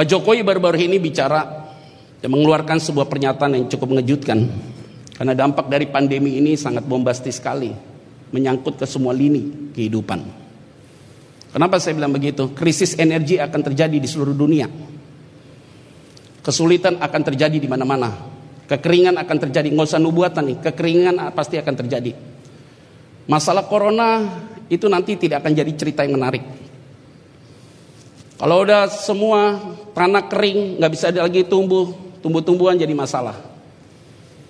Pak Jokowi baru-baru ini bicara dan mengeluarkan sebuah pernyataan yang cukup mengejutkan. Karena dampak dari pandemi ini sangat bombastis sekali. Menyangkut ke semua lini kehidupan. Kenapa saya bilang begitu? Krisis energi akan terjadi di seluruh dunia. Kesulitan akan terjadi di mana-mana. Kekeringan akan terjadi. Nggak usah nubuatan nih. Kekeringan pasti akan terjadi. Masalah corona itu nanti tidak akan jadi cerita yang menarik. Kalau udah semua tanah kering, nggak bisa lagi tumbuh, tumbuh-tumbuhan jadi masalah.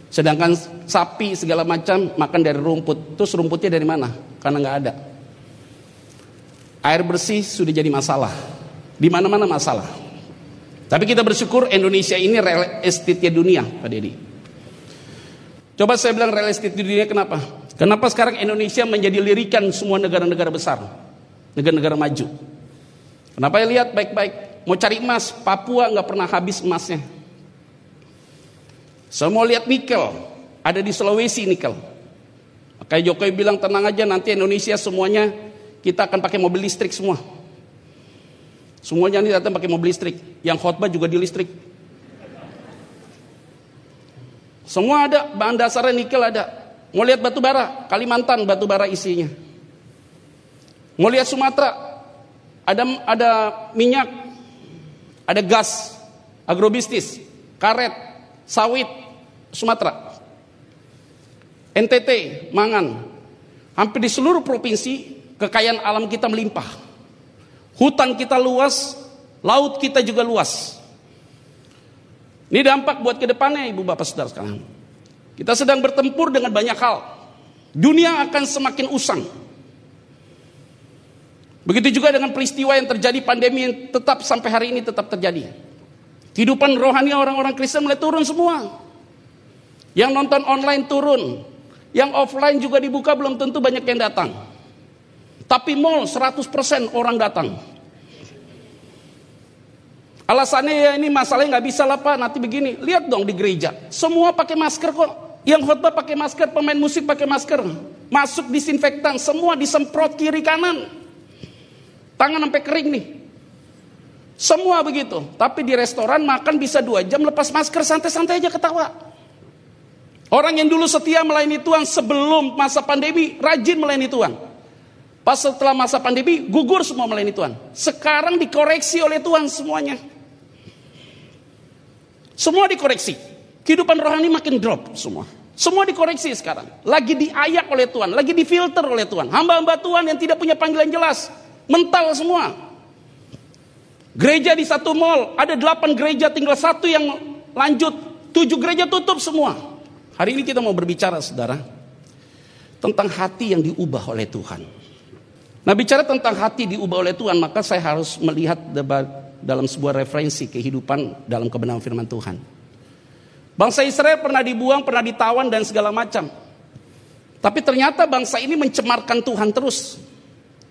Sedangkan sapi segala macam makan dari rumput, terus rumputnya dari mana? Karena nggak ada. Air bersih sudah jadi masalah. Di mana-mana masalah. Tapi kita bersyukur Indonesia ini real estate dunia, Pak Deddy. Coba saya bilang real estate dunia kenapa? Kenapa sekarang Indonesia menjadi lirikan semua negara-negara besar, negara-negara maju? Kenapa ya lihat baik-baik? Mau cari emas, Papua nggak pernah habis emasnya. Mau lihat nikel, ada di Sulawesi nikel. Makanya Jokowi bilang tenang aja nanti Indonesia semuanya kita akan pakai mobil listrik semua. Semuanya ini datang pakai mobil listrik. Yang khotbah juga di listrik. Semua ada, bahan dasarnya nikel ada. Mau lihat batu bara, Kalimantan batu bara isinya. Mau lihat Sumatera, ada ada minyak, ada gas, agrobisnis, karet, sawit, Sumatera. NTT, Mangan. Hampir di seluruh provinsi kekayaan alam kita melimpah. Hutan kita luas, laut kita juga luas. Ini dampak buat ke depannya Ibu Bapak Saudara sekalian. Kita sedang bertempur dengan banyak hal. Dunia akan semakin usang. Begitu juga dengan peristiwa yang terjadi pandemi yang tetap sampai hari ini tetap terjadi. Kehidupan rohani orang-orang Kristen mulai turun semua. Yang nonton online turun. Yang offline juga dibuka belum tentu banyak yang datang. Tapi mall 100% orang datang. Alasannya ya ini masalahnya nggak bisa lah pak, nanti begini. Lihat dong di gereja, semua pakai masker kok. Yang khotbah pakai masker, pemain musik pakai masker. Masuk disinfektan, semua disemprot kiri kanan. Tangan sampai kering nih. Semua begitu. Tapi di restoran makan bisa dua jam lepas masker santai-santai aja ketawa. Orang yang dulu setia melayani Tuhan sebelum masa pandemi rajin melayani Tuhan. Pas setelah masa pandemi gugur semua melayani Tuhan. Sekarang dikoreksi oleh Tuhan semuanya. Semua dikoreksi. Kehidupan rohani makin drop semua. Semua dikoreksi sekarang. Lagi diayak oleh Tuhan, lagi difilter oleh Tuhan. Hamba-hamba Tuhan yang tidak punya panggilan jelas mental semua. Gereja di satu mall, ada delapan gereja, tinggal satu yang lanjut. Tujuh gereja tutup semua. Hari ini kita mau berbicara, saudara, tentang hati yang diubah oleh Tuhan. Nah, bicara tentang hati diubah oleh Tuhan, maka saya harus melihat dalam sebuah referensi kehidupan dalam kebenaran firman Tuhan. Bangsa Israel pernah dibuang, pernah ditawan dan segala macam. Tapi ternyata bangsa ini mencemarkan Tuhan terus.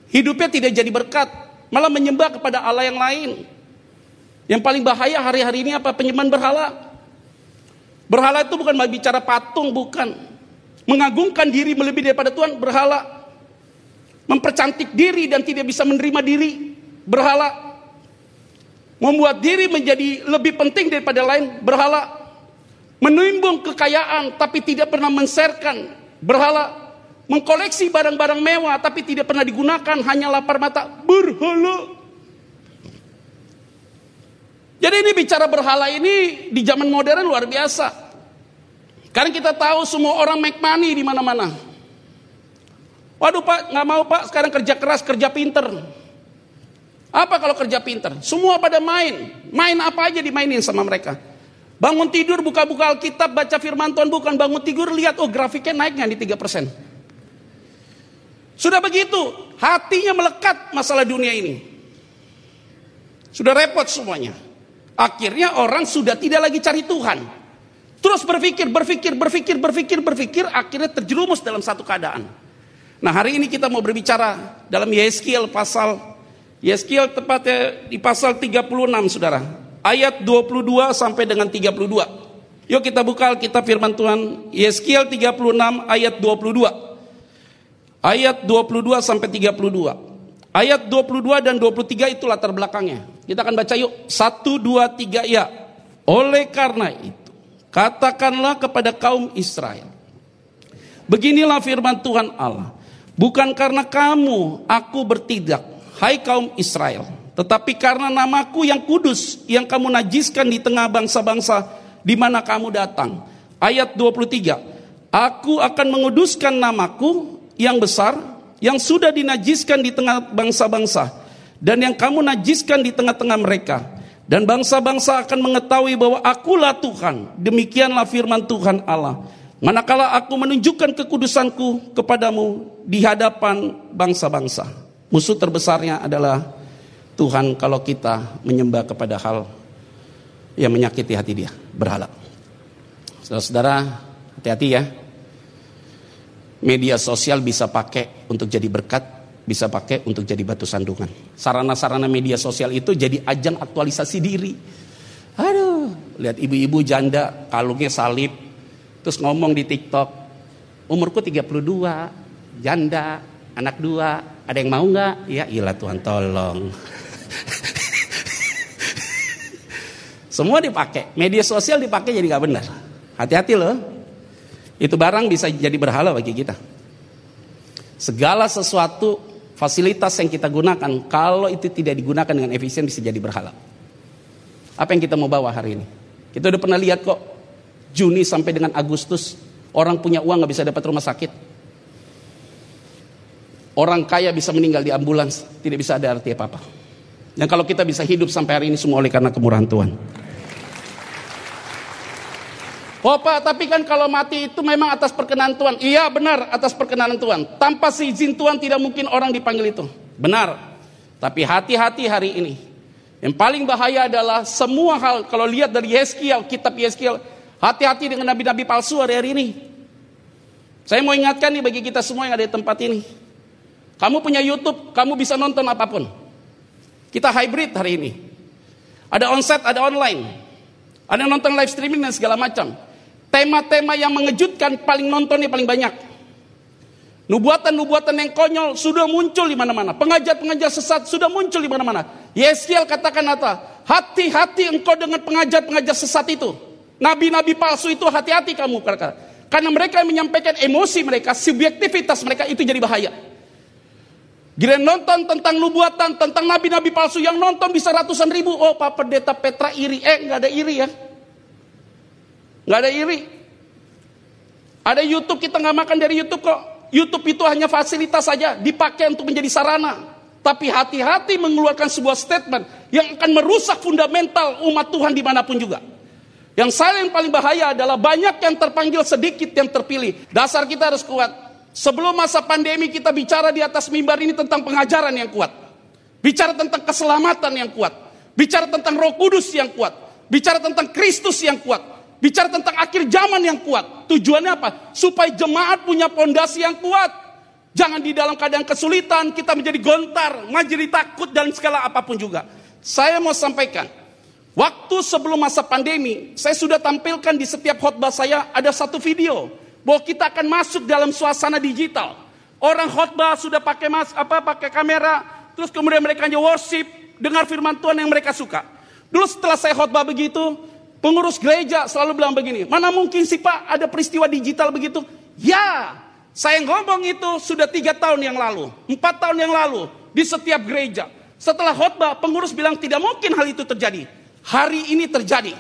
Hidupnya tidak jadi berkat, malah menyembah kepada Allah yang lain. Yang paling bahaya hari-hari ini apa? Penyembahan berhala. Berhala itu bukan bicara patung, bukan. Mengagungkan diri melebihi daripada Tuhan, berhala. Mempercantik diri dan tidak bisa menerima diri, berhala. Membuat diri menjadi lebih penting daripada lain, berhala. Menimbung kekayaan tapi tidak pernah menserkan, berhala mengkoleksi barang-barang mewah tapi tidak pernah digunakan hanya lapar mata berhala. Jadi ini bicara berhala ini di zaman modern luar biasa. Karena kita tahu semua orang make money di mana-mana. Waduh pak, nggak mau pak, sekarang kerja keras, kerja pinter. Apa kalau kerja pinter? Semua pada main. Main apa aja dimainin sama mereka. Bangun tidur, buka-buka Alkitab, baca firman Tuhan, bukan bangun tidur, lihat, oh grafiknya naiknya di 3%. Sudah begitu, hatinya melekat masalah dunia ini. Sudah repot semuanya. Akhirnya orang sudah tidak lagi cari Tuhan. Terus berpikir, berpikir, berpikir, berpikir, berpikir, akhirnya terjerumus dalam satu keadaan. Nah hari ini kita mau berbicara dalam Yeskiel pasal, Yeskiel tepatnya di pasal 36 saudara. Ayat 22 sampai dengan 32. Yuk kita buka kitab firman Tuhan, Yeskiel 36 ayat 22. Ayat 22 sampai 32. Ayat 22 dan 23 itu latar belakangnya. Kita akan baca yuk. Satu, dua, tiga, ya. Oleh karena itu, katakanlah kepada kaum Israel. Beginilah firman Tuhan Allah. Bukan karena kamu aku bertindak, hai kaum Israel. Tetapi karena namaku yang kudus, yang kamu najiskan di tengah bangsa-bangsa di mana kamu datang. Ayat 23. Aku akan menguduskan namaku yang besar yang sudah dinajiskan di tengah bangsa-bangsa dan yang kamu najiskan di tengah-tengah mereka. Dan bangsa-bangsa akan mengetahui bahwa akulah Tuhan. Demikianlah firman Tuhan Allah. Manakala aku menunjukkan kekudusanku kepadamu di hadapan bangsa-bangsa. Musuh terbesarnya adalah Tuhan kalau kita menyembah kepada hal yang menyakiti hati dia berhala. Saudara-saudara hati-hati ya media sosial bisa pakai untuk jadi berkat, bisa pakai untuk jadi batu sandungan. Sarana-sarana media sosial itu jadi ajang aktualisasi diri. Aduh, lihat ibu-ibu janda kalungnya salib, terus ngomong di TikTok, umurku 32, janda, anak dua, ada yang mau nggak? Ya ilah Tuhan tolong. Semua dipakai, media sosial dipakai jadi nggak benar. Hati-hati loh, itu barang bisa jadi berhala bagi kita. Segala sesuatu fasilitas yang kita gunakan kalau itu tidak digunakan dengan efisien bisa jadi berhala. Apa yang kita mau bawa hari ini? Kita udah pernah lihat kok Juni sampai dengan Agustus orang punya uang nggak bisa dapat rumah sakit. Orang kaya bisa meninggal di ambulans, tidak bisa ada arti apa-apa. Dan kalau kita bisa hidup sampai hari ini semua oleh karena kemurahan Tuhan. Oh Pak, tapi kan kalau mati itu memang atas perkenan Tuhan. Iya benar atas perkenan Tuhan. Tanpa seizin Tuhan tidak mungkin orang dipanggil itu. Benar. Tapi hati-hati hari ini. Yang paling bahaya adalah semua hal. Kalau lihat dari Yeskiel, kitab Yeskiel. Hati-hati dengan nabi-nabi palsu hari-hari ini. Saya mau ingatkan nih bagi kita semua yang ada di tempat ini. Kamu punya YouTube, kamu bisa nonton apa pun. Kita hybrid hari ini. Ada onset, ada online. Ada nonton live streaming dan segala macam. Tema-tema yang mengejutkan paling nontonnya paling banyak. Nubuatan-nubuatan yang konyol sudah muncul di mana-mana. Pengajar-pengajar sesat sudah muncul di mana-mana. Yeskiel katakan apa? Hati-hati engkau dengan pengajar-pengajar sesat itu. Nabi-nabi palsu itu hati-hati kamu. Karena mereka menyampaikan emosi mereka, subjektivitas mereka itu jadi bahaya. Gila nonton tentang nubuatan, tentang nabi-nabi palsu yang nonton bisa ratusan ribu. Oh Pak Pendeta Petra iri. Eh nggak ada iri ya. Nggak ada iri. Ada YouTube kita nggak makan dari YouTube kok. YouTube itu hanya fasilitas saja, dipakai untuk menjadi sarana. Tapi hati-hati mengeluarkan sebuah statement yang akan merusak fundamental umat Tuhan di mana pun juga. Yang saya yang paling bahaya adalah banyak yang terpanggil sedikit yang terpilih. Dasar kita harus kuat. Sebelum masa pandemi kita bicara di atas mimbar ini tentang pengajaran yang kuat. Bicara tentang keselamatan yang kuat. Bicara tentang roh kudus yang kuat. Bicara tentang Kristus yang kuat. Bicara tentang akhir zaman yang kuat. Tujuannya apa? Supaya jemaat punya pondasi yang kuat. Jangan di dalam keadaan kesulitan kita menjadi gontar, menjadi takut dan segala apa pun juga. Saya mau sampaikan, waktu sebelum masa pandemi, saya sudah tampilkan di setiap khotbah saya ada satu video bahwa kita akan masuk dalam suasana digital. Orang khotbah sudah pakai mas apa pakai kamera, terus kemudian mereka hanya worship, dengar firman Tuhan yang mereka suka. Dulu setelah saya khotbah begitu, Pengurus gereja selalu bilang begini, mana mungkin sih Pak ada peristiwa digital begitu? Ya, saya ngomong itu sudah tiga tahun yang lalu, empat tahun yang lalu di setiap gereja. Setelah khotbah, pengurus bilang tidak mungkin hal itu terjadi. Hari ini terjadi.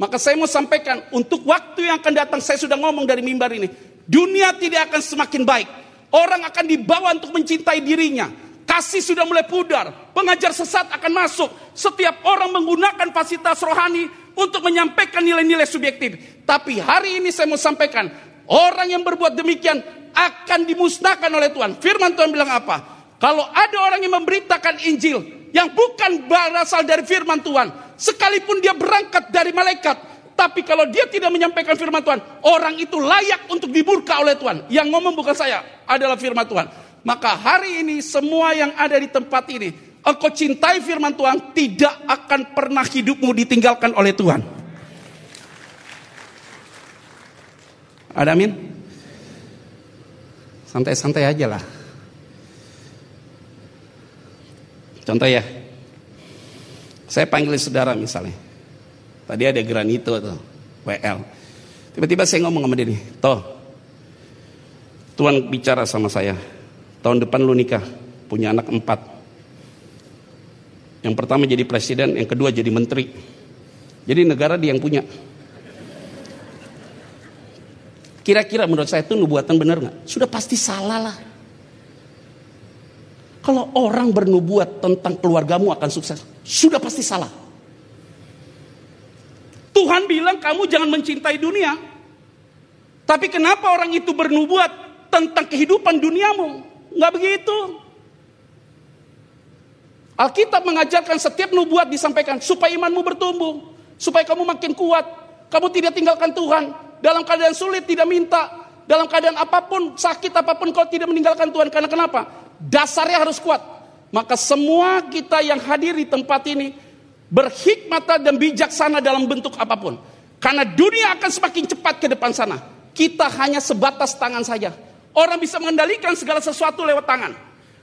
Maka saya mau sampaikan, untuk waktu yang akan datang, saya sudah ngomong dari mimbar ini. Dunia tidak akan semakin baik. Orang akan dibawa untuk mencintai dirinya. Kasih sudah mulai pudar. Pengajar sesat akan masuk. Setiap orang menggunakan fasilitas rohani untuk menyampaikan nilai-nilai subjektif. Tapi hari ini saya mau sampaikan, orang yang berbuat demikian akan dimusnahkan oleh Tuhan. Firman Tuhan bilang apa? Kalau ada orang yang memberitakan Injil yang bukan berasal dari firman Tuhan, sekalipun dia berangkat dari malaikat, tapi kalau dia tidak menyampaikan firman Tuhan, orang itu layak untuk diburka oleh Tuhan. Yang ngomong bukan saya, adalah firman Tuhan. Maka hari ini semua yang ada di tempat ini, engkau cintai firman Tuhan, tidak akan pernah hidupmu ditinggalkan oleh Tuhan. Ada amin? Santai-santai aja lah. Contoh ya. Saya panggil saudara misalnya. Tadi ada granito tuh, WL. Tiba-tiba saya ngomong sama dia nih, toh, Tuhan bicara sama saya, tahun depan lu nikah, punya anak empat. Yang pertama jadi presiden, yang kedua jadi menteri. Jadi negara dia yang punya. Kira-kira menurut saya itu nubuatan benar nggak? Sudah pasti salah lah. Kalau orang bernubuat tentang keluargamu akan sukses, sudah pasti salah. Tuhan bilang kamu jangan mencintai dunia. Tapi kenapa orang itu bernubuat tentang kehidupan duniamu? Nggak begitu. Alkitab mengajarkan setiap nubuat disampaikan supaya imanmu bertumbuh, supaya kamu makin kuat, kamu tidak tinggalkan Tuhan, dalam keadaan sulit tidak minta. Dalam keadaan apa pun, sakit apa pun kau tidak meninggalkan Tuhan. Karena kenapa? Dasarnya harus kuat. Maka semua kita yang hadir di tempat ini berhikmat dan bijaksana dalam bentuk apa pun. Karena dunia akan semakin cepat ke depan sana. Kita hanya sebatas tangan saja. Orang bisa mengendalikan segala sesuatu lewat tangan.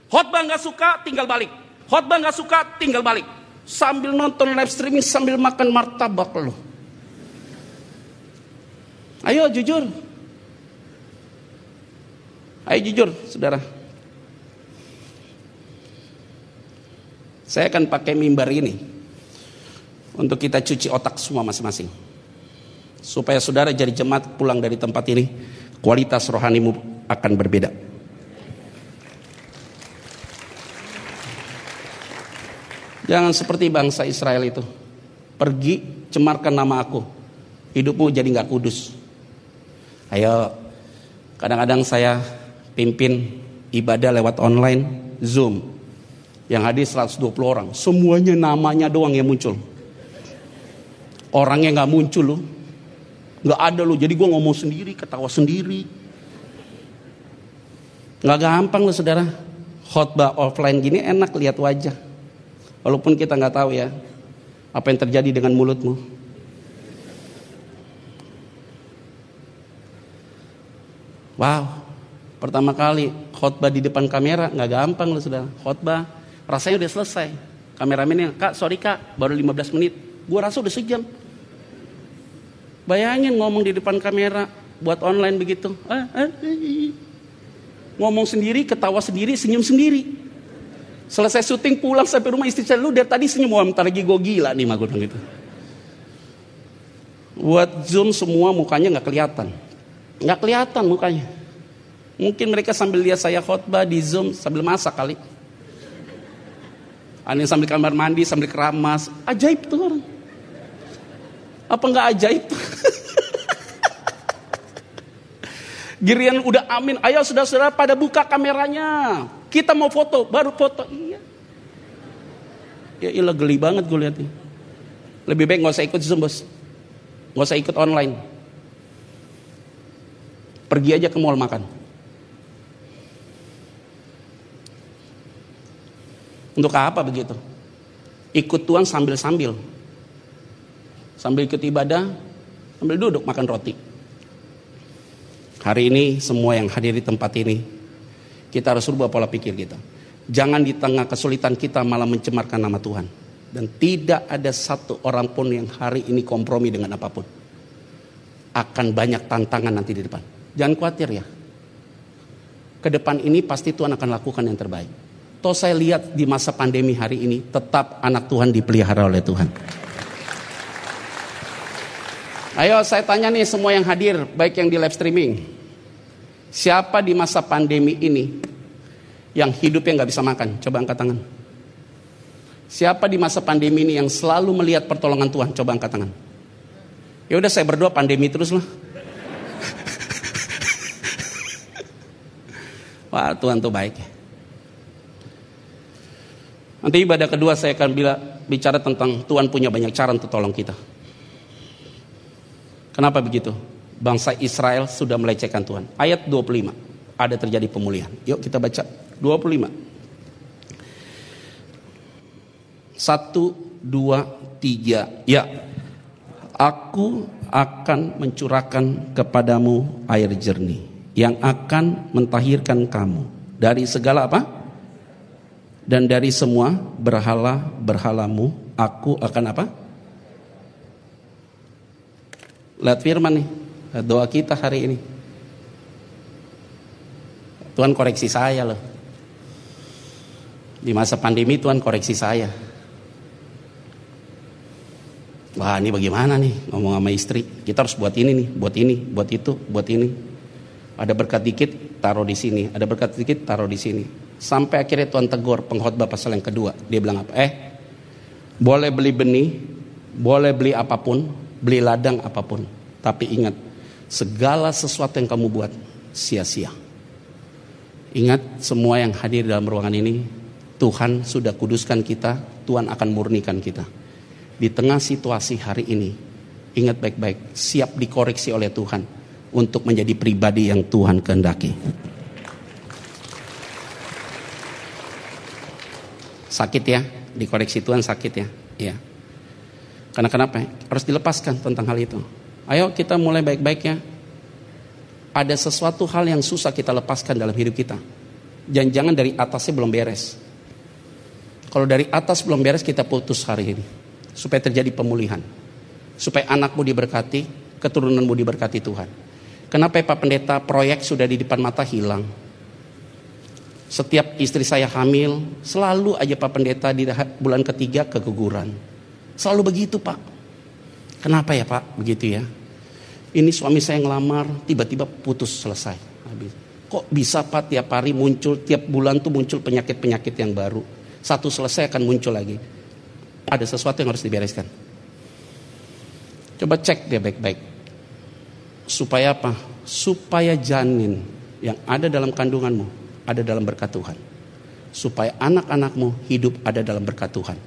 Khotbah nggak suka, tinggal balik. Khotbah nggak suka, tinggal balik. Sambil nonton live streaming, sambil makan martabak loh. Ayo jujur. Ayo jujur, saudara. Saya akan pakai mimbar ini untuk kita cuci otak semua masing-masing. Supaya saudara jadi jemaat pulang dari tempat ini, kualitas rohanimu akan berbeda. Jangan seperti bangsa Israel itu. Pergi cemarkan nama aku. Hidupmu jadi nggak kudus. Ayo, kadang-kadang saya pimpin ibadah lewat online, Zoom. Yang hadir 120 orang, semuanya namanya doang yang muncul. Orangnya nggak muncul loh. Nggak ada loh, jadi gue ngomong sendiri, ketawa sendiri. Nggak gampang loh saudara. Khotbah offline gini enak lihat wajah. Walaupun kita nggak tahu ya, apa yang terjadi dengan mulutmu. Wow, pertama kali khotbah di depan kamera nggak gampang loh sudah. Khotbah rasanya udah selesai. Kameramennya, kak sorry kak baru 15 menit. Gua rasa udah sejam. Bayangin ngomong di depan kamera buat online begitu. Ah, ah, ah, ngomong sendiri, ketawa sendiri, senyum sendiri. Selesai syuting pulang sampai rumah istri saya, lu dari tadi senyum, wah bentar lagi gue gila nih mah gitu. Buat zoom semua mukanya nggak kelihatan. Nggak kelihatan mukanya. Mungkin mereka sambil lihat saya khotbah di Zoom sambil masak kali. Yang sambil kamar mandi, sambil keramas. Ajaib tuh orang. Apa nggak ajaib? Girian udah amin. Ayo saudara-saudara pada buka kameranya. Kita mau foto, baru foto. Iya. Ya ilah geli banget gue lihat nih. Lebih baik nggak usah ikut Zoom bos. Nggak usah ikut online. Pergi aja ke mall makan. Untuk apa begitu? Ikut Tuhan sambil-sambil. Sambil ikut ibadah, sambil duduk makan roti. Hari ini semua yang hadir di tempat ini, kita harus rubah pola pikir kita. Jangan di tengah kesulitan kita malah mencemarkan nama Tuhan. Dan tidak ada satu orang pun yang hari ini kompromi dengan apa pun. Akan banyak tantangan nanti di depan. Jangan khawatir ya. Ke depan ini pasti Tuhan akan lakukan yang terbaik. Toh saya lihat di masa pandemi hari ini tetap anak Tuhan dipelihara oleh Tuhan. Ayo saya tanya nih semua yang hadir, baik yang di live streaming. Siapa di masa pandemi ini yang hidupnya nggak bisa makan? Coba angkat tangan. Siapa di masa pandemi ini yang selalu melihat pertolongan Tuhan? Coba angkat tangan. Ya udah saya berdoa pandemi terus lah. Wah Tuhan tuh baik. Nanti ibadah kedua saya akan bila, bicara tentang Tuhan punya banyak cara untuk tolong kita. Kenapa begitu? Bangsa Israel sudah melecehkan Tuhan. Ayat 25. Ada terjadi pemulihan. Yuk kita baca 25. Satu, dua, tiga. Ya, aku akan mencurahkan kepadamu air jernih yang akan mentahirkan kamu dari segala apa? Dan dari semua berhala-berhalamu Aku akan apa? Lihat firman nih, doa kita hari ini. Tuhan koreksi saya loh. Di masa pandemi Tuhan koreksi saya. Wah ini bagaimana nih ngomong sama istri. Kita harus buat ini nih, buat ini, buat itu, buat ini. Ada berkat dikit, taruh di sini. Ada berkat dikit, taruh di sini. Sampai akhirnya Tuhan tegur pengkhotbah pasal yang kedua. Dia bilang apa? Eh, boleh beli benih, boleh beli apa pun, beli ladang apa pun. Tapi ingat, segala sesuatu yang kamu buat sia-sia. Ingat semua yang hadir dalam ruangan ini, Tuhan sudah kuduskan kita, Tuhan akan murnikan kita di tengah situasi hari ini, ingat baik-baik, siap dikoreksi oleh Tuhan untuk menjadi pribadi yang Tuhan kehendaki. Sakit ya, dikoreksi Tuhan sakit ya, ya. Karena kenapa? Harus dilepaskan tentang hal itu. Ayo kita mulai baik-baik ya. Ada sesuatu hal yang susah kita lepaskan dalam hidup kita. Jangan-jangan dari atasnya belum beres. Kalau dari atas belum beres kita putus hari ini supaya terjadi pemulihan. Supaya anakmu diberkati, keturunanmu diberkati Tuhan. Kenapa ya Pak Pendeta proyek sudah di depan mata hilang? Setiap istri saya hamil, selalu aja Pak Pendeta di bulan ketiga keguguran. Selalu begitu Pak. Kenapa ya Pak begitu ya? Ini suami saya ngelamar, tiba-tiba putus selesai. Habis. Kok bisa Pak tiap hari muncul, tiap bulan tuh muncul penyakit-penyakit yang baru. Satu selesai akan muncul lagi ada sesuatu yang harus dibereskan. Coba cek dia baik-baik. Supaya apa? Supaya janin yang ada dalam kandunganmu ada dalam berkat Tuhan. Supaya anak-anakmu hidup ada dalam berkat Tuhan.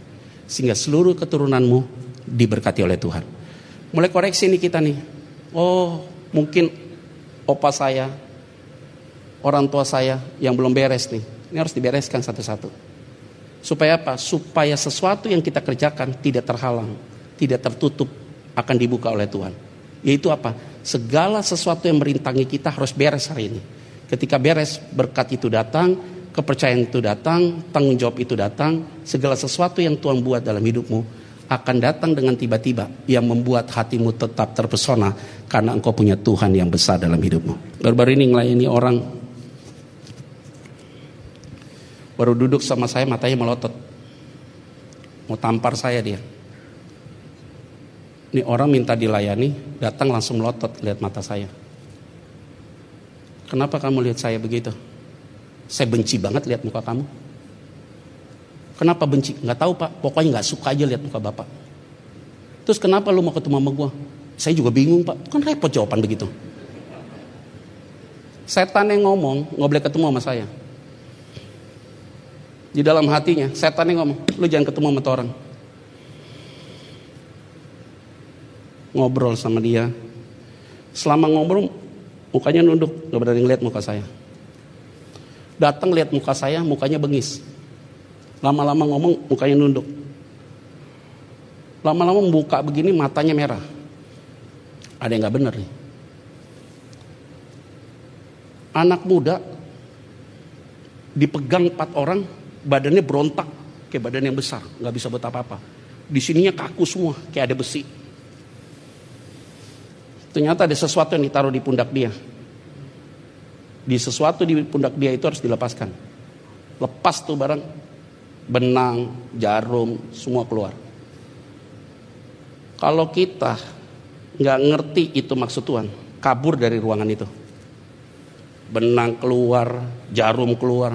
Sehingga seluruh keturunanmu diberkati oleh Tuhan. Mulai koreksi nih kita nih. Oh, mungkin opa saya, orang tua saya yang belum beres nih. Ini harus dibereskan satu-satu. Supaya apa? Supaya sesuatu yang kita kerjakan tidak terhalang, tidak tertutup, akan dibuka oleh Tuhan. Yaitu apa? Segala sesuatu yang merintangi kita harus beres hari ini. Ketika beres, berkat itu datang, kepercayaan itu datang, tanggung jawab itu datang, segala sesuatu yang Tuhan buat dalam hidupmu akan datang dengan tiba-tiba yang membuat hatimu tetap terpesona karena engkau punya Tuhan yang besar dalam hidupmu. Baru-baru ini ngelayani orang Baru duduk sama saya matanya melotot. Mau tampar saya dia. Ini orang minta dilayani, datang langsung melotot lihat mata saya. Kenapa kamu lihat saya begitu? Saya benci banget lihat muka kamu. Kenapa benci? Nggak tahu pak, pokoknya nggak suka aja lihat muka bapak. Terus kenapa lu mau ketemu sama gue? Saya juga bingung pak, kan repot jawaban begitu. Setan yang ngomong, nggak boleh ketemu sama saya. Di dalam hatinya, setan yang ngomong, lu jangan ketemu sama orang. Ngobrol sama dia. Selama ngobrol, mukanya nunduk, gak berani ngeliat muka saya. Datang lihat muka saya, mukanya bengis. Lama-lama ngomong, mukanya nunduk. Lama-lama membuka begini, matanya merah. Ada yang gak bener nih. Anak muda dipegang empat orang badannya berontak kayak badan yang besar, nggak bisa buat apa-apa. Di sininya kaku semua, kayak ada besi. Ternyata ada sesuatu yang ditaruh di pundak dia. Di sesuatu di pundak dia itu harus dilepaskan. Lepas tuh barang, benang, jarum, semua keluar. Kalau kita nggak ngerti itu maksud Tuhan, kabur dari ruangan itu. Benang keluar, jarum keluar,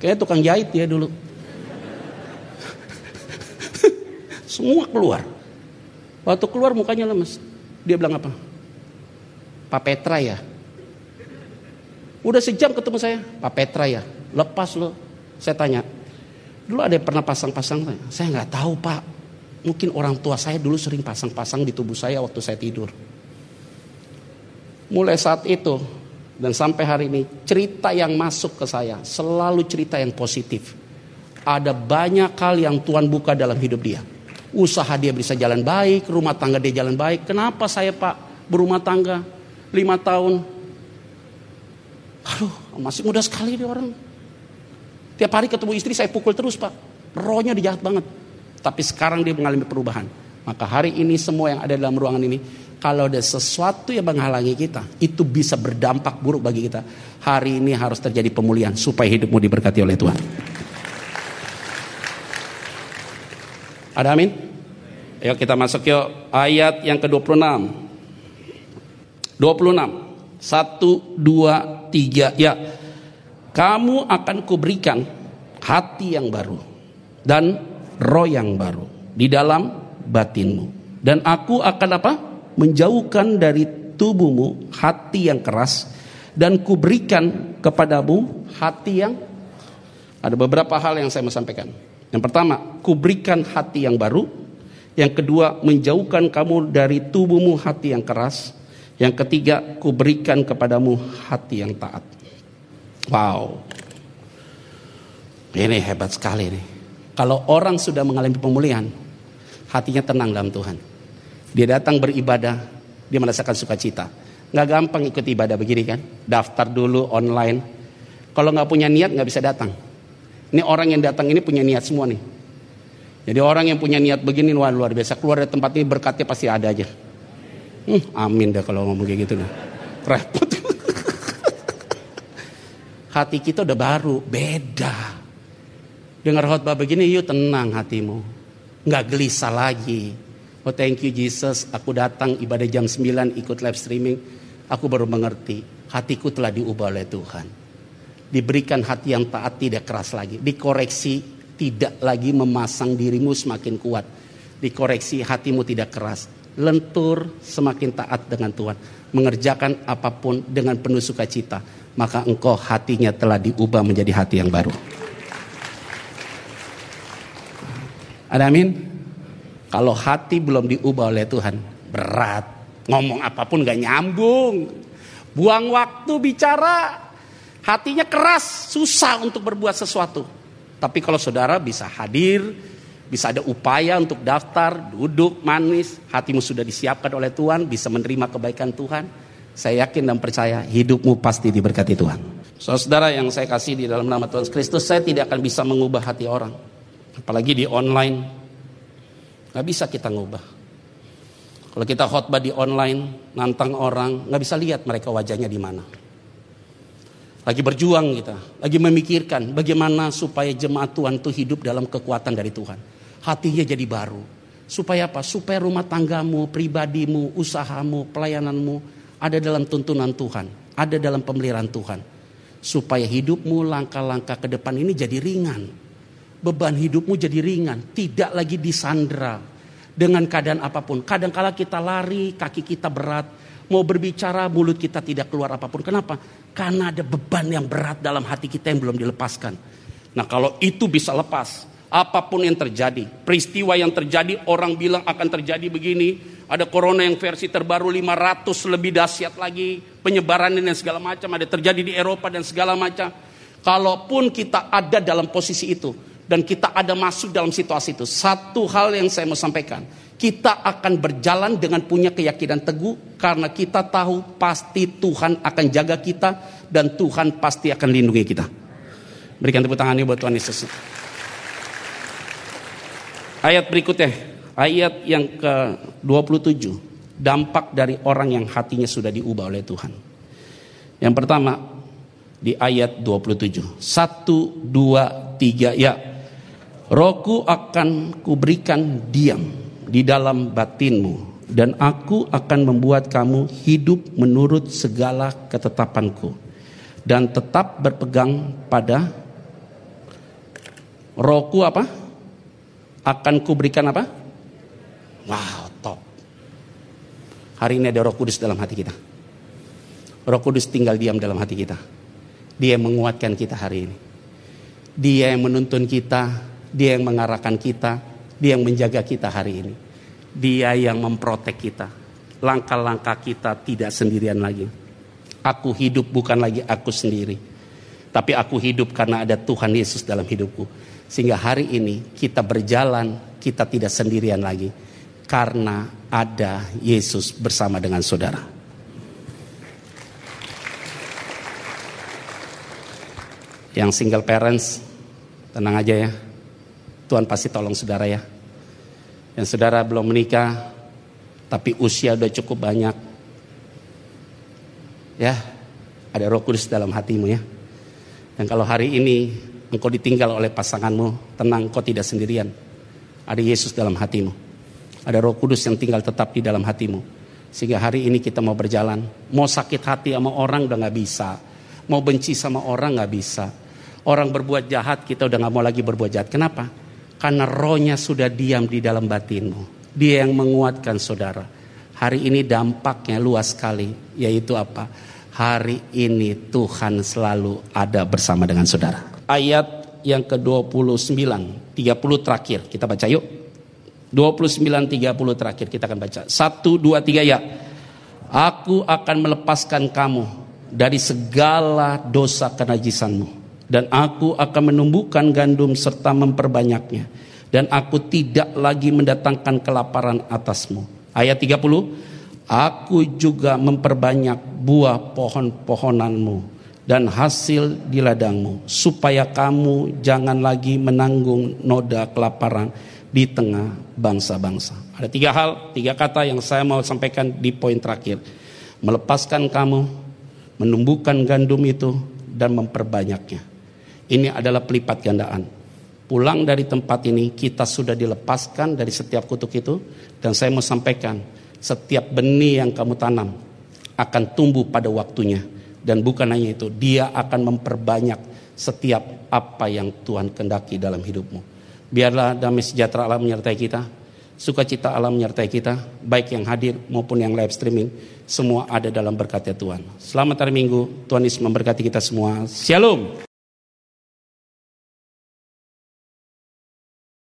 Kayak tukang jahit dia dulu. Semua keluar. Waktu keluar mukanya lemes. Dia bilang apa? Pak Petra ya. Udah sejam ketemu saya. Pak Petra ya. Lepas lo. Saya tanya. Dulu ada yang pernah pasang-pasang. Saya nggak tahu pak. Mungkin orang tua saya dulu sering pasang-pasang di tubuh saya waktu saya tidur. Mulai saat itu dan sampai hari ini cerita yang masuk ke saya selalu cerita yang positif. Ada banyak hal yang Tuhan buka dalam hidup dia. Usaha dia bisa jalan baik, rumah tangga dia jalan baik. Kenapa saya pak berumah tangga lima tahun? Aduh masih muda sekali dia orang. Tiap hari ketemu istri saya pukul terus pak. Rohnya dia jahat banget. Tapi sekarang dia mengalami perubahan. Maka hari ini semua yang ada dalam ruangan ini, kalau ada sesuatu yang menghalangi kita, itu bisa berdampak buruk bagi kita. Hari ini harus terjadi pemulihan supaya hidupmu diberkati oleh Tuhan. Ada amin? Ayo kita masuk ke ayat yang ke-26. 26. Satu, dua, tiga. Ya, kamu akan kuberikan hati yang baru dan roh yang baru di dalam batinmu. Dan aku akan apa? Menjauhkan dari tubuhmu hati yang keras dan kuberikan kepadamu hati yang ada beberapa hal yang saya mau sampaikan. Yang pertama, kuberikan hati yang baru. Yang kedua, menjauhkan kamu dari tubuhmu hati yang keras. Yang ketiga, kuberikan kepadamu hati yang taat. Wow. Ini hebat sekali nih. Kalau orang sudah mengalami pemulihan, hatinya tenang dalam Tuhan. Dia datang beribadah, dia merasakan sukacita. Nggak gampang ikut ibadah begini kan? Daftar dulu online. Kalau nggak punya niat nggak bisa datang. Ini orang yang datang ini punya niat semua nih. Jadi orang yang punya niat begini wah luar biasa. Keluar dari tempat ini berkatnya pasti ada aja. Hmm, amin deh kalau ngomong kayak gitu nih. Repot. Hati kita udah baru, beda. Dengar khotbah begini, yuk tenang hatimu. Nggak gelisah lagi. Oh thank you Jesus, aku datang ibadah jam 9 ikut live streaming. Aku baru mengerti, hatiku telah diubah oleh Tuhan. Diberikan hati yang taat tidak keras lagi. Dikoreksi tidak lagi memasang dirimu semakin kuat. Dikoreksi hatimu tidak keras. Lentur semakin taat dengan Tuhan. Mengerjakan apa pun dengan penuh sukacita. Maka engkau hatinya telah diubah menjadi hati yang baru. Ada amin? Kalau hati belum diubah oleh Tuhan, berat. Ngomong apa pun gak nyambung. Buang waktu bicara, Hatinya keras, susah untuk berbuat sesuatu. Tapi kalau saudara bisa hadir, bisa ada upaya untuk daftar, duduk, manis, hatimu sudah disiapkan oleh Tuhan, bisa menerima kebaikan Tuhan. Saya yakin dan percaya hidupmu pasti diberkati Tuhan. Saudara yang saya kasih di dalam nama Tuhan Kristus, saya tidak akan bisa mengubah hati orang. Apalagi di online, nggak bisa kita ngubah. Kalau kita khotbah di online, nantang orang, nggak bisa lihat mereka wajahnya di mana. Lagi berjuang kita, lagi memikirkan bagaimana supaya jemaat Tuhan itu hidup dalam kekuatan dari Tuhan. Hatinya jadi baru. Supaya apa? Supaya rumah tanggamu, pribadimu, usahamu, pelayananmu ada dalam tuntunan Tuhan, ada dalam pemeliharaan Tuhan. Supaya hidupmu langkah-langkah ke depan ini jadi ringan. Beban hidupmu jadi ringan, tidak lagi disandra dengan keadaan apa pun. Kadangkala kita lari, kaki kita berat, mau berbicara mulut kita tidak keluar apa pun. Kenapa? Karena ada beban yang berat dalam hati kita yang belum dilepaskan. Nah kalau itu bisa lepas, apa pun yang terjadi, peristiwa yang terjadi, orang bilang akan terjadi begini, ada corona yang versi terbaru 500 lebih dahsyat lagi, penyebaran dan segala macam, ada terjadi di Eropa dan segala macam. Kalaupun kita ada dalam posisi itu, dan kita ada masuk dalam situasi itu, satu hal yang saya mau sampaikan, kita akan berjalan dengan punya keyakinan teguh karena kita tahu pasti Tuhan akan jaga kita dan Tuhan pasti akan lindungi kita. Berikan tepuk tangan ini buat Tuhan Yesus. Ayat berikutnya, ayat yang ke-27. Dampak dari orang yang hatinya sudah diubah oleh Tuhan. Yang pertama, di ayat 27. Satu, dua, tiga, ya. Roku akan kuberikan diam di dalam batinmu dan aku akan membuat kamu hidup menurut segala ketetapanku dan tetap berpegang pada rohku apa akan kuberikan apa wow top hari ini ada roh kudus dalam hati kita roh kudus tinggal diam dalam hati kita dia yang menguatkan kita hari ini dia yang menuntun kita dia yang mengarahkan kita dia yang menjaga kita hari ini. Dia yang memprotek kita. Langkah-langkah kita tidak sendirian lagi. Aku hidup bukan lagi aku sendiri. Tapi aku hidup karena ada Tuhan Yesus dalam hidupku. Sehingga hari ini kita berjalan, kita tidak sendirian lagi. Karena ada Yesus bersama dengan saudara. Yang single parents, tenang aja ya Tuhan pasti tolong saudara ya. Dan saudara belum menikah, tapi usia udah cukup banyak. Ya, ada roh kudus dalam hatimu ya. Dan kalau hari ini engkau ditinggal oleh pasanganmu, tenang kau tidak sendirian. Ada Yesus dalam hatimu. Ada roh kudus yang tinggal tetap di dalam hatimu. Sehingga hari ini kita mau berjalan. Mau sakit hati sama orang udah gak bisa. Mau benci sama orang gak bisa. Orang berbuat jahat kita udah gak mau lagi berbuat jahat. Kenapa? Karena rohnya sudah diam di dalam batinmu. Dia yang menguatkan saudara. Hari ini dampaknya luas sekali. Yaitu apa? Hari ini Tuhan selalu ada bersama dengan saudara. Ayat yang ke-29, 30 terakhir. Kita baca yuk. 29 30 terakhir kita akan baca. 1 2 3 ya. Aku akan melepaskan kamu dari segala dosa kenajisanmu dan aku akan menumbuhkan gandum serta memperbanyaknya dan aku tidak lagi mendatangkan kelaparan atasmu. Ayat 30 Aku juga memperbanyak buah pohon-pohonanmu dan hasil di ladangmu supaya kamu jangan lagi menanggung noda kelaparan di tengah bangsa-bangsa. Ada tiga hal, tiga kata yang saya mau sampaikan di poin terakhir. Melepaskan kamu, menumbuhkan gandum itu, dan memperbanyaknya. Ini adalah pelipat gandaan. Pulang dari tempat ini, kita sudah dilepaskan dari setiap kutuk itu. Dan saya mau sampaikan, setiap benih yang kamu tanam akan tumbuh pada waktunya dan bukan hanya itu, dia akan memperbanyak setiap apa yang Tuhan kendaki dalam hidupmu. Biarlah damai sejahtera Allah menyertai kita, sukacita Allah menyertai kita, baik yang hadir maupun yang live streaming, semua ada dalam berkatnya Tuhan. Selamat hari Minggu, Tuhan Yesus memberkati kita semua. Shalom.